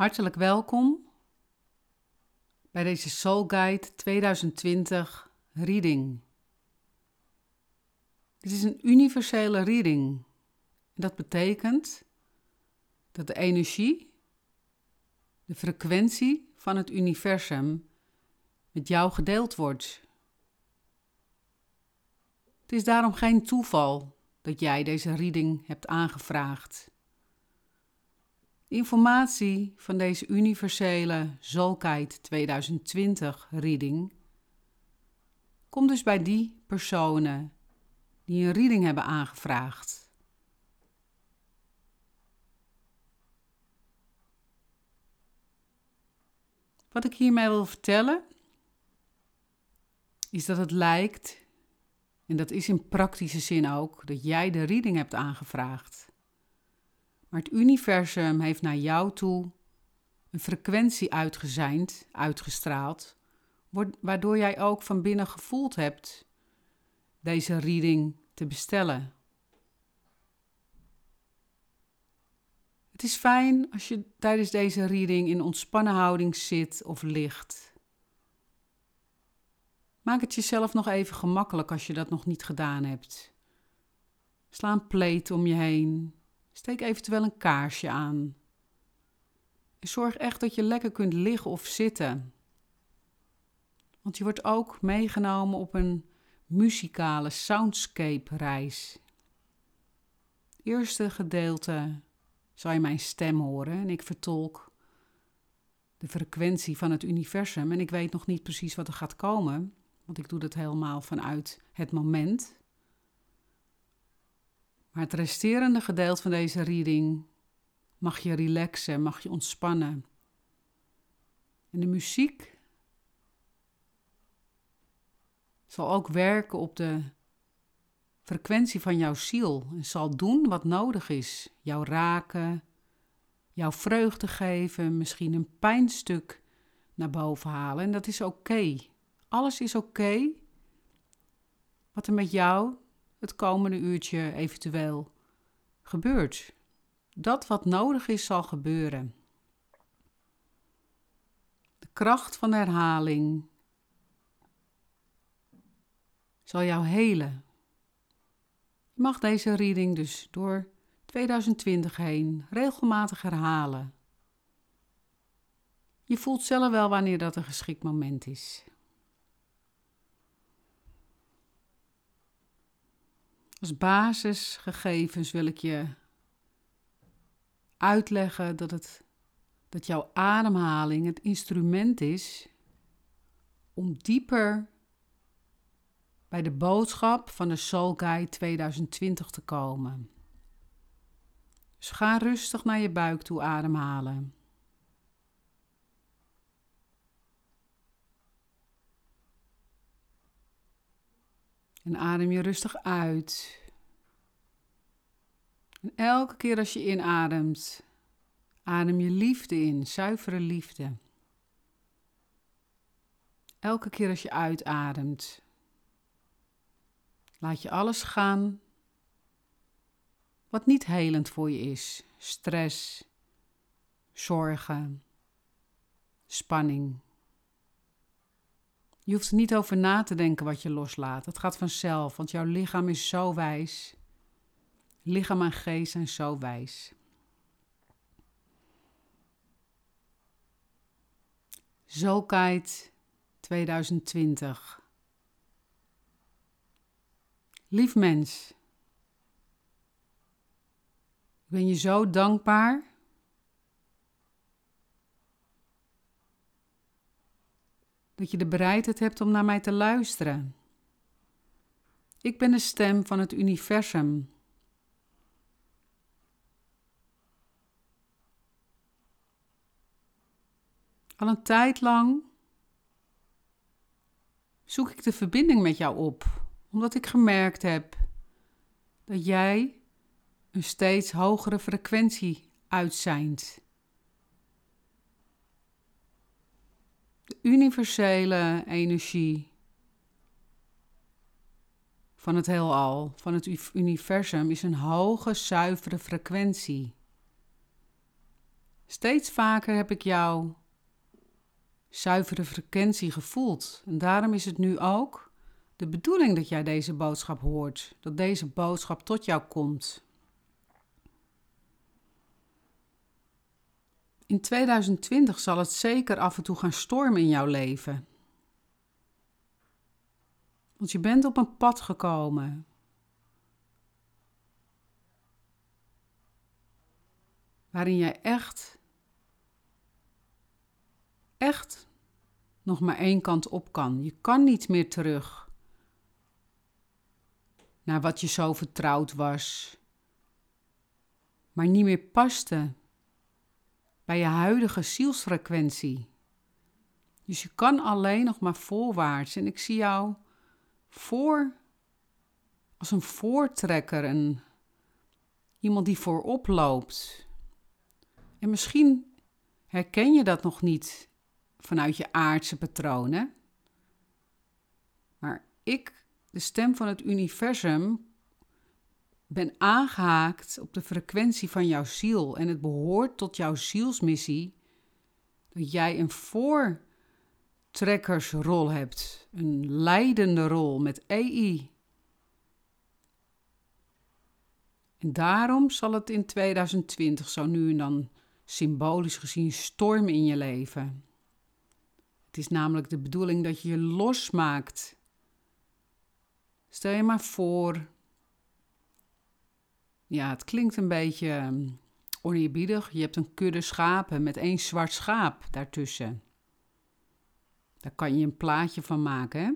Hartelijk welkom bij deze Soul Guide 2020 reading. Dit is een universele reading. Dat betekent dat de energie, de frequentie van het universum met jou gedeeld wordt. Het is daarom geen toeval dat jij deze reading hebt aangevraagd. Informatie van deze universele Zolkheid 2020 reading komt dus bij die personen die een reading hebben aangevraagd. Wat ik hiermee wil vertellen is dat het lijkt, en dat is in praktische zin ook, dat jij de reading hebt aangevraagd. Maar het universum heeft naar jou toe een frequentie uitgezeind, uitgestraald, waardoor jij ook van binnen gevoeld hebt deze reading te bestellen. Het is fijn als je tijdens deze reading in ontspannen houding zit of ligt. Maak het jezelf nog even gemakkelijk als je dat nog niet gedaan hebt. Sla een pleet om je heen. Steek eventueel een kaarsje aan. Zorg echt dat je lekker kunt liggen of zitten. Want je wordt ook meegenomen op een muzikale soundscape reis. Het eerste gedeelte zal je mijn stem horen en ik vertolk de frequentie van het universum en ik weet nog niet precies wat er gaat komen, want ik doe dat helemaal vanuit het moment. Maar het resterende gedeelte van deze reading mag je relaxen, mag je ontspannen. En de muziek zal ook werken op de frequentie van jouw ziel en zal doen wat nodig is. Jou raken, jouw vreugde geven, misschien een pijnstuk naar boven halen. En dat is oké. Alles is oké. Wat er met jou het komende uurtje eventueel gebeurt. Dat wat nodig is, zal gebeuren. De kracht van herhaling zal jou helen. Je mag deze reading dus door 2020 heen regelmatig herhalen. Je voelt zelf wel wanneer dat een geschikt moment is. Als basisgegevens wil ik je uitleggen dat, het, dat jouw ademhaling het instrument is om dieper bij de boodschap van de Soul Guide 2020 te komen. Dus ga rustig naar je buik toe ademhalen. En adem je rustig uit. En elke keer als je inademt, adem je liefde in, zuivere liefde. Elke keer als je uitademt, laat je alles gaan wat niet helend voor je is. Stress, zorgen, spanning. Je hoeft er niet over na te denken wat je loslaat. Het gaat vanzelf, want jouw lichaam is zo wijs. Lichaam en geest zijn zo wijs. Zolkheid 2020. Lief mens, ik ben je zo dankbaar dat je de bereidheid hebt om naar mij te luisteren. Ik ben de stem van het universum. Al een tijd lang zoek ik de verbinding met jou op, omdat ik gemerkt heb dat jij een steeds hogere frequentie uitzijnt. Universele energie van het heelal, van het universum, is een hoge, zuivere frequentie. Steeds vaker heb ik jouw zuivere frequentie gevoeld. En daarom is het nu ook de bedoeling dat jij deze boodschap hoort, dat deze boodschap tot jou komt. In 2020 zal het zeker af en toe gaan stormen in jouw leven. Want je bent op een pad gekomen. Waarin jij echt, echt nog maar één kant op kan. Je kan niet meer terug naar wat je zo vertrouwd was, maar niet meer paste bij je huidige zielsfrequentie. Dus je kan alleen nog maar voorwaarts. En ik zie jou voor als een voortrekker, een, iemand die voorop loopt. En misschien herken je dat nog niet vanuit je aardse patronen. Maar ik, de stem van het universum, ben aangehaakt op de frequentie van jouw ziel. En het behoort tot jouw zielsmissie dat jij een voortrekkersrol hebt. Een leidende rol met EI. En daarom zal het in 2020 zo nu en dan symbolisch gezien stormen in je leven. Het is namelijk de bedoeling dat je je losmaakt. Stel je maar voor. Ja, het klinkt een beetje ehm, oneerbiedig. Je hebt een kudde schapen met één zwart schaap daartussen. Daar kan je een plaatje van maken. Hè?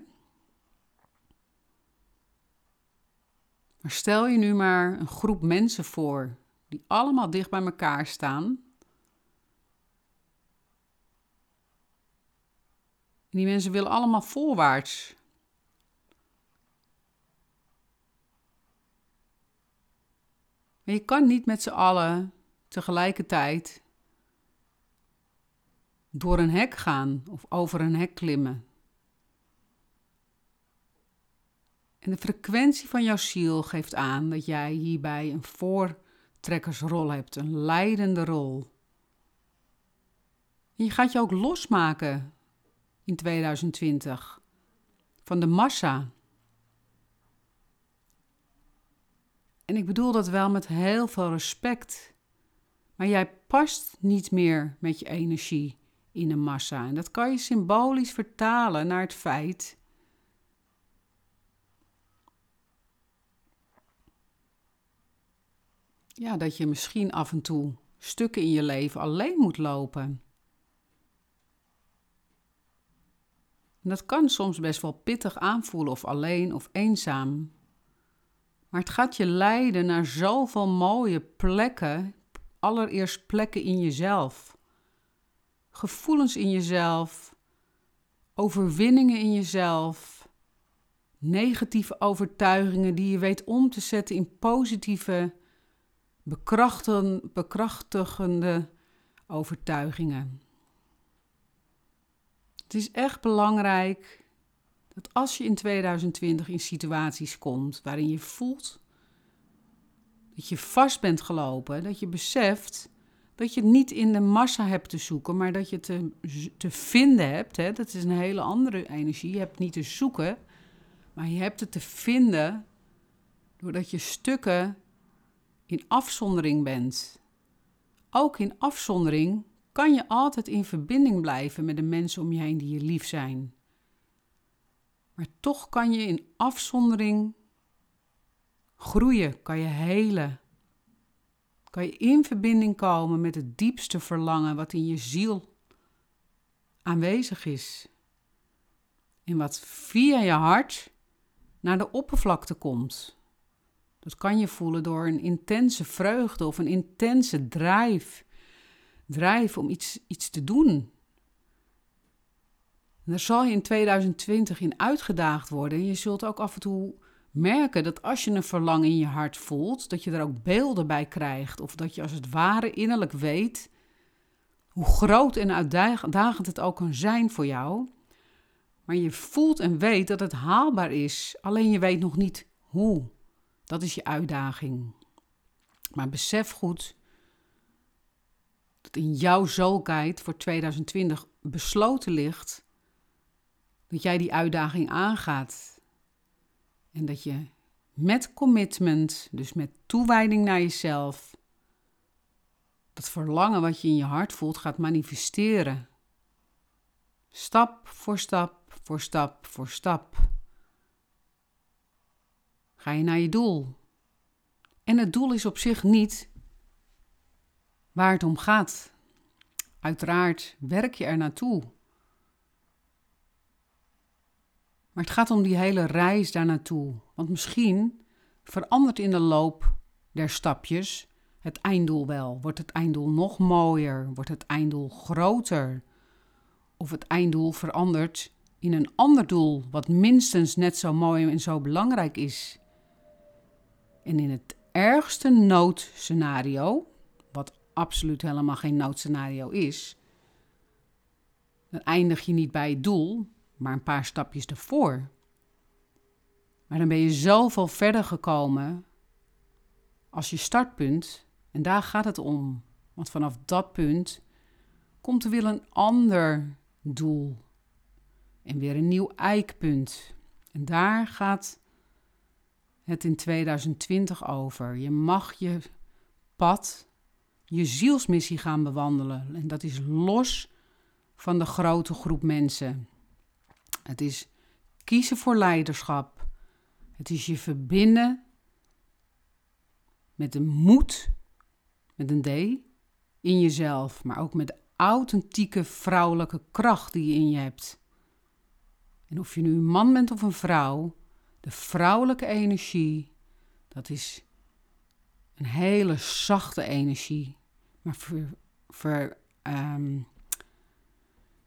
Maar stel je nu maar een groep mensen voor die allemaal dicht bij elkaar staan die mensen willen allemaal voorwaarts. Maar je kan niet met z'n allen tegelijkertijd door een hek gaan of over een hek klimmen. En de frequentie van jouw ziel geeft aan dat jij hierbij een voortrekkersrol hebt, een leidende rol. En je gaat je ook losmaken in 2020 van de massa. En ik bedoel dat wel met heel veel respect. Maar jij past niet meer met je energie in een massa. En dat kan je symbolisch vertalen naar het feit. Ja, dat je misschien af en toe stukken in je leven alleen moet lopen. En dat kan soms best wel pittig aanvoelen of alleen of eenzaam. Maar het gaat je leiden naar zoveel mooie plekken, allereerst plekken in jezelf. Gevoelens in jezelf, overwinningen in jezelf, negatieve overtuigingen die je weet om te zetten in positieve, bekrachtigende overtuigingen. Het is echt belangrijk dat als je in 2020 in situaties komt waarin je voelt dat je vast bent gelopen, dat je beseft dat je het niet in de massa hebt te zoeken, maar dat je het te, te vinden hebt. Hè? Dat is een hele andere energie. Je hebt niet te zoeken, maar je hebt het te vinden doordat je stukken in afzondering bent. Ook in afzondering kan je altijd in verbinding blijven met de mensen om je heen die je lief zijn. Maar toch kan je in afzondering groeien, kan je helen. Kan je in verbinding komen met het diepste verlangen wat in je ziel aanwezig is. En wat via je hart naar de oppervlakte komt. Dat kan je voelen door een intense vreugde of een intense drijf drijf om iets, iets te doen. Daar zal je in 2020 in uitgedaagd worden. En je zult ook af en toe merken dat als je een verlangen in je hart voelt, dat je er ook beelden bij krijgt. Of dat je als het ware innerlijk weet hoe groot en uitdagend het ook kan zijn voor jou. Maar je voelt en weet dat het haalbaar is, alleen je weet nog niet hoe. Dat is je uitdaging. Maar besef goed dat in jouw zulkheid voor 2020 besloten ligt dat jij die uitdaging aangaat. En dat je met commitment, dus met toewijding naar jezelf, dat verlangen wat je in je hart voelt gaat manifesteren. Stap voor stap voor stap voor stap. Ga je naar je doel. En het doel is op zich niet waar het om gaat. Uiteraard werk je er naartoe. Maar het gaat om die hele reis daar naartoe. Want misschien verandert in de loop der stapjes het einddoel wel. Wordt het einddoel nog mooier? Wordt het einddoel groter? Of het einddoel verandert in een ander doel wat minstens net zo mooi en zo belangrijk is. En in het ergste noodscenario, wat absoluut helemaal geen noodscenario is, dan eindig je niet bij het doel, maar een paar stapjes ervoor. Maar dan ben je zoveel verder gekomen als je startpunt. En daar gaat het om. Want vanaf dat punt komt er weer een ander doel. En weer een nieuw eikpunt. En daar gaat het in 2020 over. Je mag je pad, je zielsmissie gaan bewandelen. En dat is los van de grote groep mensen. Het is kiezen voor leiderschap. Het is je verbinden met de moed, met een D, in jezelf, maar ook met de authentieke vrouwelijke kracht die je in je hebt. En of je nu een man bent of een vrouw, de vrouwelijke energie, dat is een hele zachte energie. Maar ver, ehm,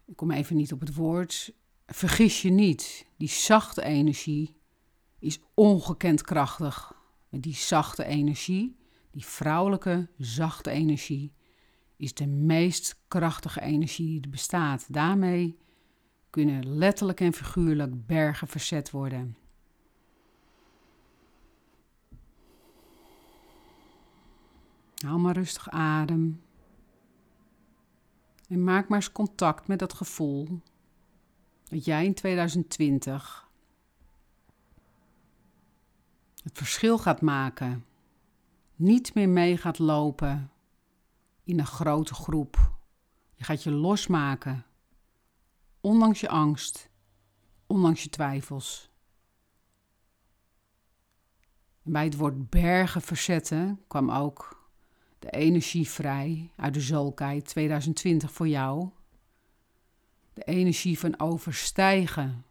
ik kom even niet op het woord. Vergis je niet, die zachte energie is ongekend krachtig. Met die zachte energie, die vrouwelijke zachte energie, is de meest krachtige energie die er bestaat. Daarmee kunnen letterlijk en figuurlijk bergen verzet worden. Haal maar rustig adem. En maak maar eens contact met dat gevoel dat jij in 2020 het verschil gaat maken. Niet meer mee gaat lopen in een grote groep. Je gaat je losmaken ondanks je angst, ondanks je twijfels. En bij het woord bergen verzetten kwam ook de energie vrij uit de Zolkheid 2020 voor jou. De energie van overstijgen.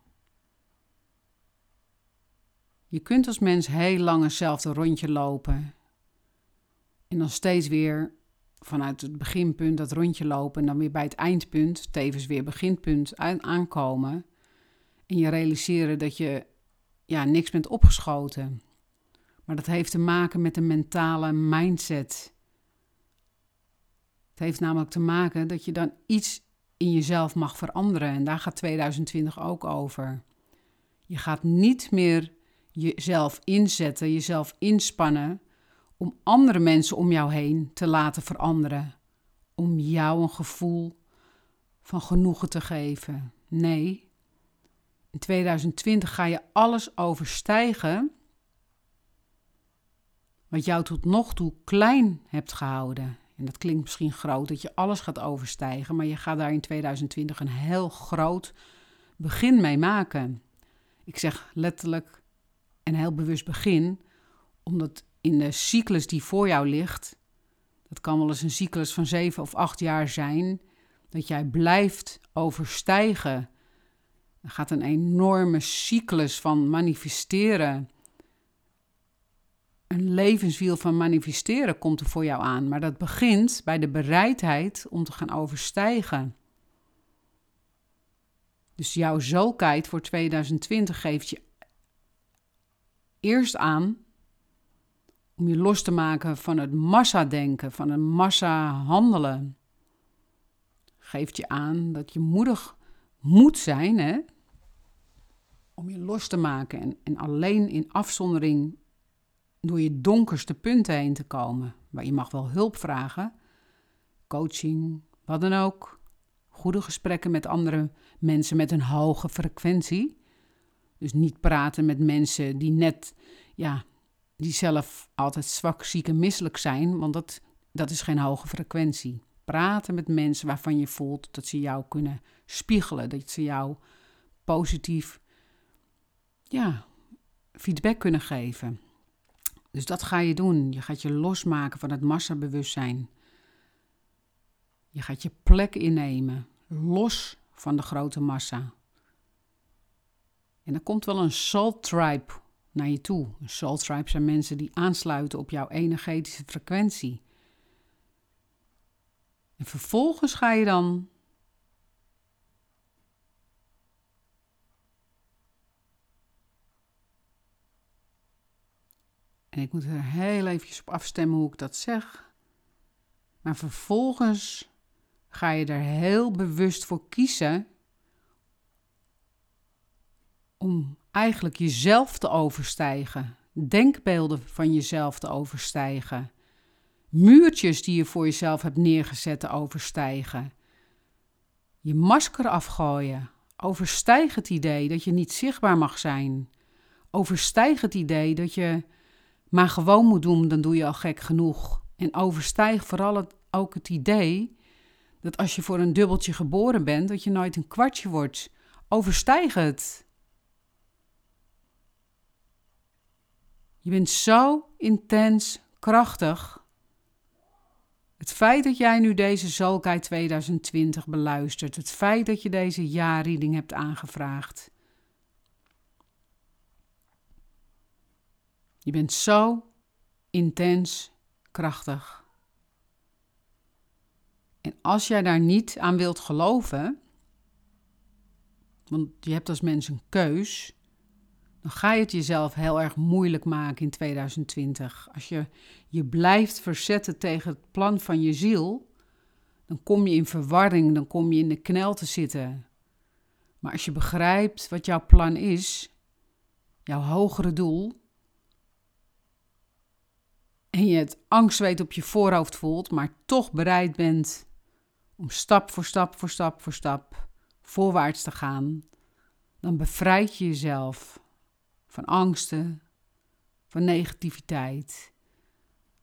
Je kunt als mens heel lang hetzelfde rondje lopen. En dan steeds weer vanuit het beginpunt dat rondje lopen en dan weer bij het eindpunt, tevens weer beginpunt aankomen. En je realiseren dat je ja, niks bent opgeschoten. Maar dat heeft te maken met een mentale mindset. Het heeft namelijk te maken dat je dan iets in jezelf mag veranderen. En daar gaat 2020 ook over. Je gaat niet meer jezelf inzetten, jezelf inspannen om andere mensen om jou heen te laten veranderen. Om jou een gevoel van genoegen te geven. Nee, in 2020 ga je alles overstijgen wat jou tot nog toe klein hebt gehouden. En dat klinkt misschien groot dat je alles gaat overstijgen, maar je gaat daar in 2020 een heel groot begin mee maken. Ik zeg letterlijk en heel bewust begin, omdat in de cyclus die voor jou ligt, dat kan wel eens een cyclus van zeven of acht jaar zijn, dat jij blijft overstijgen. Er gaat een enorme cyclus van manifesteren. Een levenswiel van manifesteren komt er voor jou aan, maar dat begint bij de bereidheid om te gaan overstijgen. Dus jouw zulkheid voor 2020 geeft je eerst aan om je los te maken van het massa-denken, van het massa-handelen. Geeft je aan dat je moedig moet zijn hè? om je los te maken en, en alleen in afzondering door je donkerste punten heen te komen. Maar je mag wel hulp vragen coaching, wat dan ook. Goede gesprekken met andere mensen met een hoge frequentie. Dus niet praten met mensen die net, ja, die zelf altijd zwak, ziek en misselijk zijn, want dat, dat is geen hoge frequentie. Praten met mensen waarvan je voelt dat ze jou kunnen spiegelen, dat ze jou positief, ja, feedback kunnen geven. Dus dat ga je doen. Je gaat je losmaken van het massabewustzijn. Je gaat je plek innemen, los van de grote massa. En er komt wel een soul tribe naar je toe. Een soul tribe zijn mensen die aansluiten op jouw energetische frequentie. En vervolgens ga je dan Ik moet er heel eventjes op afstemmen hoe ik dat zeg. Maar vervolgens ga je er heel bewust voor kiezen om eigenlijk jezelf te overstijgen, denkbeelden van jezelf te overstijgen, muurtjes die je voor jezelf hebt neergezet te overstijgen, je masker afgooien, overstijg het idee dat je niet zichtbaar mag zijn, overstijg het idee dat je maar gewoon moet doen, dan doe je al gek genoeg. En overstijg vooral ook het idee dat als je voor een dubbeltje geboren bent, dat je nooit een kwartje wordt. Overstijg het. Je bent zo intens krachtig. Het feit dat jij nu deze Zolkai 2020 beluistert, het feit dat je deze jaarreading hebt aangevraagd, Je bent zo intens krachtig. En als jij daar niet aan wilt geloven, want je hebt als mens een keus, dan ga je het jezelf heel erg moeilijk maken in 2020. Als je je blijft verzetten tegen het plan van je ziel, dan kom je in verwarring, dan kom je in de knel te zitten. Maar als je begrijpt wat jouw plan is, jouw hogere doel, en je het angstzweet op je voorhoofd voelt, maar toch bereid bent om stap voor stap voor stap voor stap voorwaarts te gaan, dan bevrijd je jezelf van angsten, van negativiteit,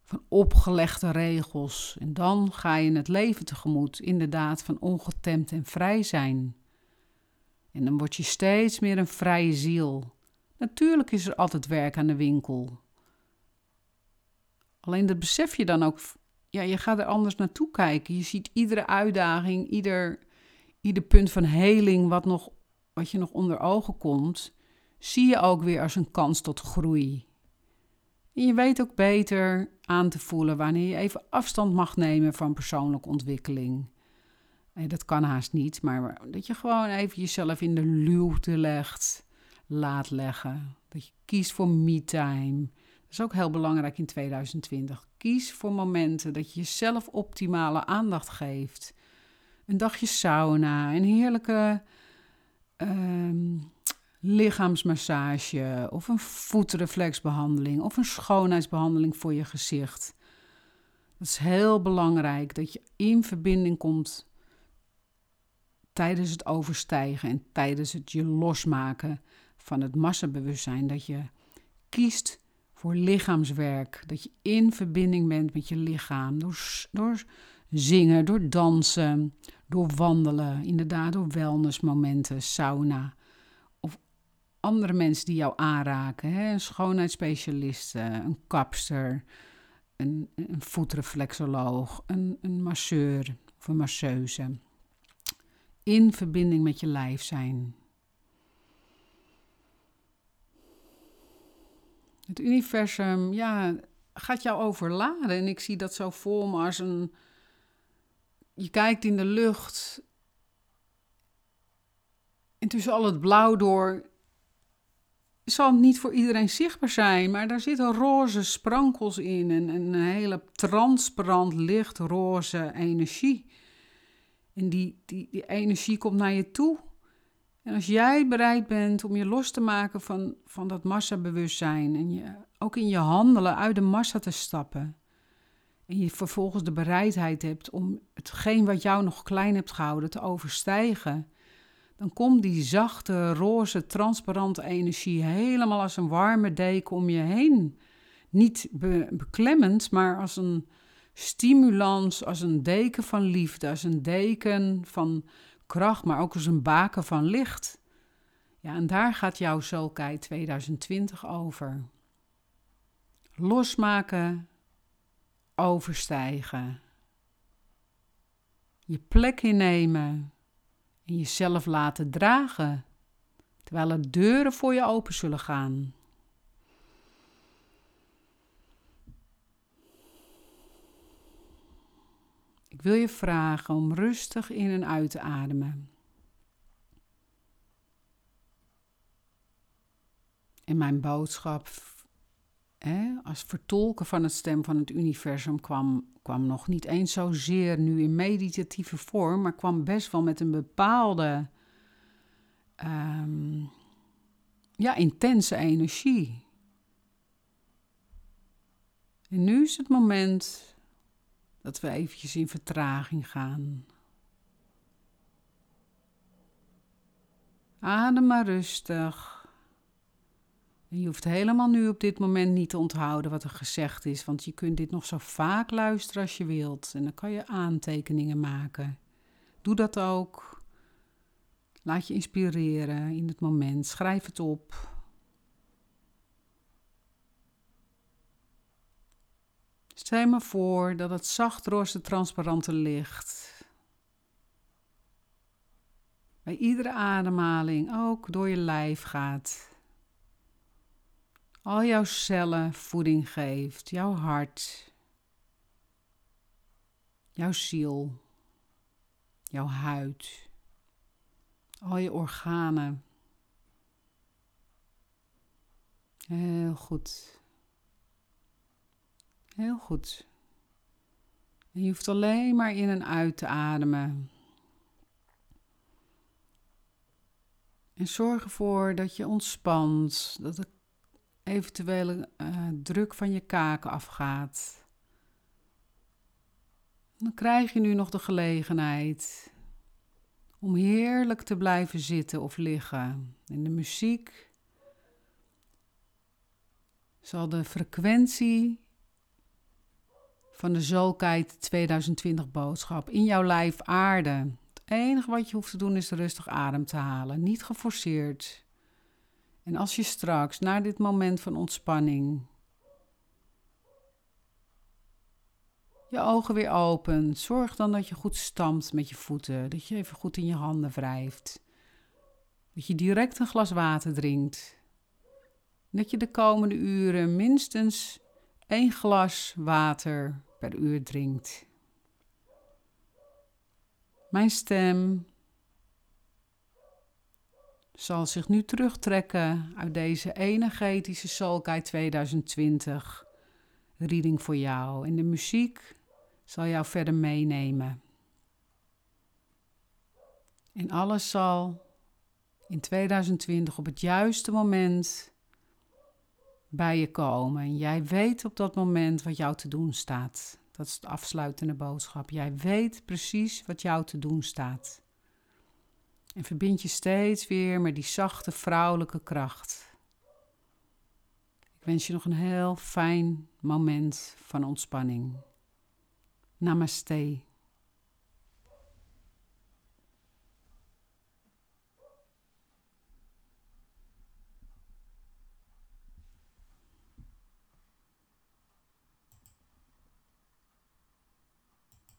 van opgelegde regels. En dan ga je het leven tegemoet, inderdaad, van ongetemd en vrij zijn. En dan word je steeds meer een vrije ziel. Natuurlijk is er altijd werk aan de winkel. Alleen dat besef je dan ook, ja, je gaat er anders naartoe kijken. Je ziet iedere uitdaging, ieder, ieder punt van heling wat, nog, wat je nog onder ogen komt, zie je ook weer als een kans tot groei. En je weet ook beter aan te voelen wanneer je even afstand mag nemen van persoonlijke ontwikkeling. En dat kan haast niet, maar dat je gewoon even jezelf in de luwte legt, laat leggen. Dat je kiest voor me-time is ook heel belangrijk in 2020. Kies voor momenten dat je jezelf optimale aandacht geeft. Een dagje sauna, een heerlijke uh, lichaamsmassage of een voetreflexbehandeling of een schoonheidsbehandeling voor je gezicht. Het is heel belangrijk dat je in verbinding komt tijdens het overstijgen en tijdens het je losmaken van het massabewustzijn. Dat je kiest voor lichaamswerk. Dat je in verbinding bent met je lichaam. Door, door zingen, door dansen, door wandelen. Inderdaad, door wellnessmomenten, sauna. Of andere mensen die jou aanraken. Hè? Een schoonheidsspecialist, een kapster, een, een voetreflexoloog, een, een masseur of een masseuse. In verbinding met je lijf zijn. Het universum, ja, gaat jou overladen. En ik zie dat zo voor me als een. Je kijkt in de lucht. En tussen al het blauw door. Zal niet voor iedereen zichtbaar zijn, maar daar zitten roze sprankels in. En een hele transparant lichtroze energie. En die, die, die energie komt naar je toe. En als jij bereid bent om je los te maken van, van dat massabewustzijn en je ook in je handelen uit de massa te stappen en je vervolgens de bereidheid hebt om hetgeen wat jou nog klein hebt gehouden te overstijgen, dan komt die zachte, roze, transparante energie helemaal als een warme deken om je heen. Niet beklemmend, maar als een stimulans, als een deken van liefde, als een deken van kracht, maar ook als een baken van licht. Ja, en daar gaat jouw Zulkei 2020 over. Losmaken, overstijgen. Je plek innemen en jezelf laten dragen, terwijl er deuren voor je open zullen gaan. Ik wil je vragen om rustig in en uit te ademen. En mijn boodschap hè, als vertolken van het stem van het universum kwam, kwam nog niet eens zozeer nu in meditatieve vorm, maar kwam best wel met een bepaalde um, ja, intense energie. En nu is het moment dat we eventjes in vertraging gaan. Adem maar rustig. Je hoeft helemaal nu op dit moment niet te onthouden wat er gezegd is, want je kunt dit nog zo vaak luisteren als je wilt. En dan kan je aantekeningen maken. Doe dat ook. Laat je inspireren in het moment. Schrijf het op. Stel maar voor dat het zacht roze transparante licht bij iedere ademhaling ook door je lijf gaat al jouw cellen voeding geeft, jouw hart, jouw ziel, jouw huid, al je organen. Heel goed. Heel goed. En je hoeft alleen maar in en uit te ademen. En zorg ervoor dat je ontspant, dat de eventuele uh, druk van je kaken afgaat. Dan krijg je nu nog de gelegenheid om heerlijk te blijven zitten of liggen. En de muziek zal de frequentie van de Zolkheid 2020 boodschap. In jouw lijf aarden. Het enige wat je hoeft te doen is rustig adem te halen, niet geforceerd. En als je straks, na dit moment van ontspanning, je ogen weer opent, zorg dan dat je goed stampt met je voeten, dat je even goed in je handen wrijft, dat je direct een glas water drinkt, dat je de komende uren minstens één glas water per uur drinkt. Mijn stem zal zich nu terugtrekken uit deze energetische Soulguide 2020 reading voor jou. En de muziek zal jou verder meenemen. En alles zal in 2020 op het juiste moment bij je komen. En jij weet op dat moment wat jou te doen staat. Dat is de afsluitende boodschap. Jij weet precies wat jou te doen staat. En verbind je steeds weer met die zachte vrouwelijke kracht. Ik wens je nog een heel fijn moment van ontspanning. Namaste.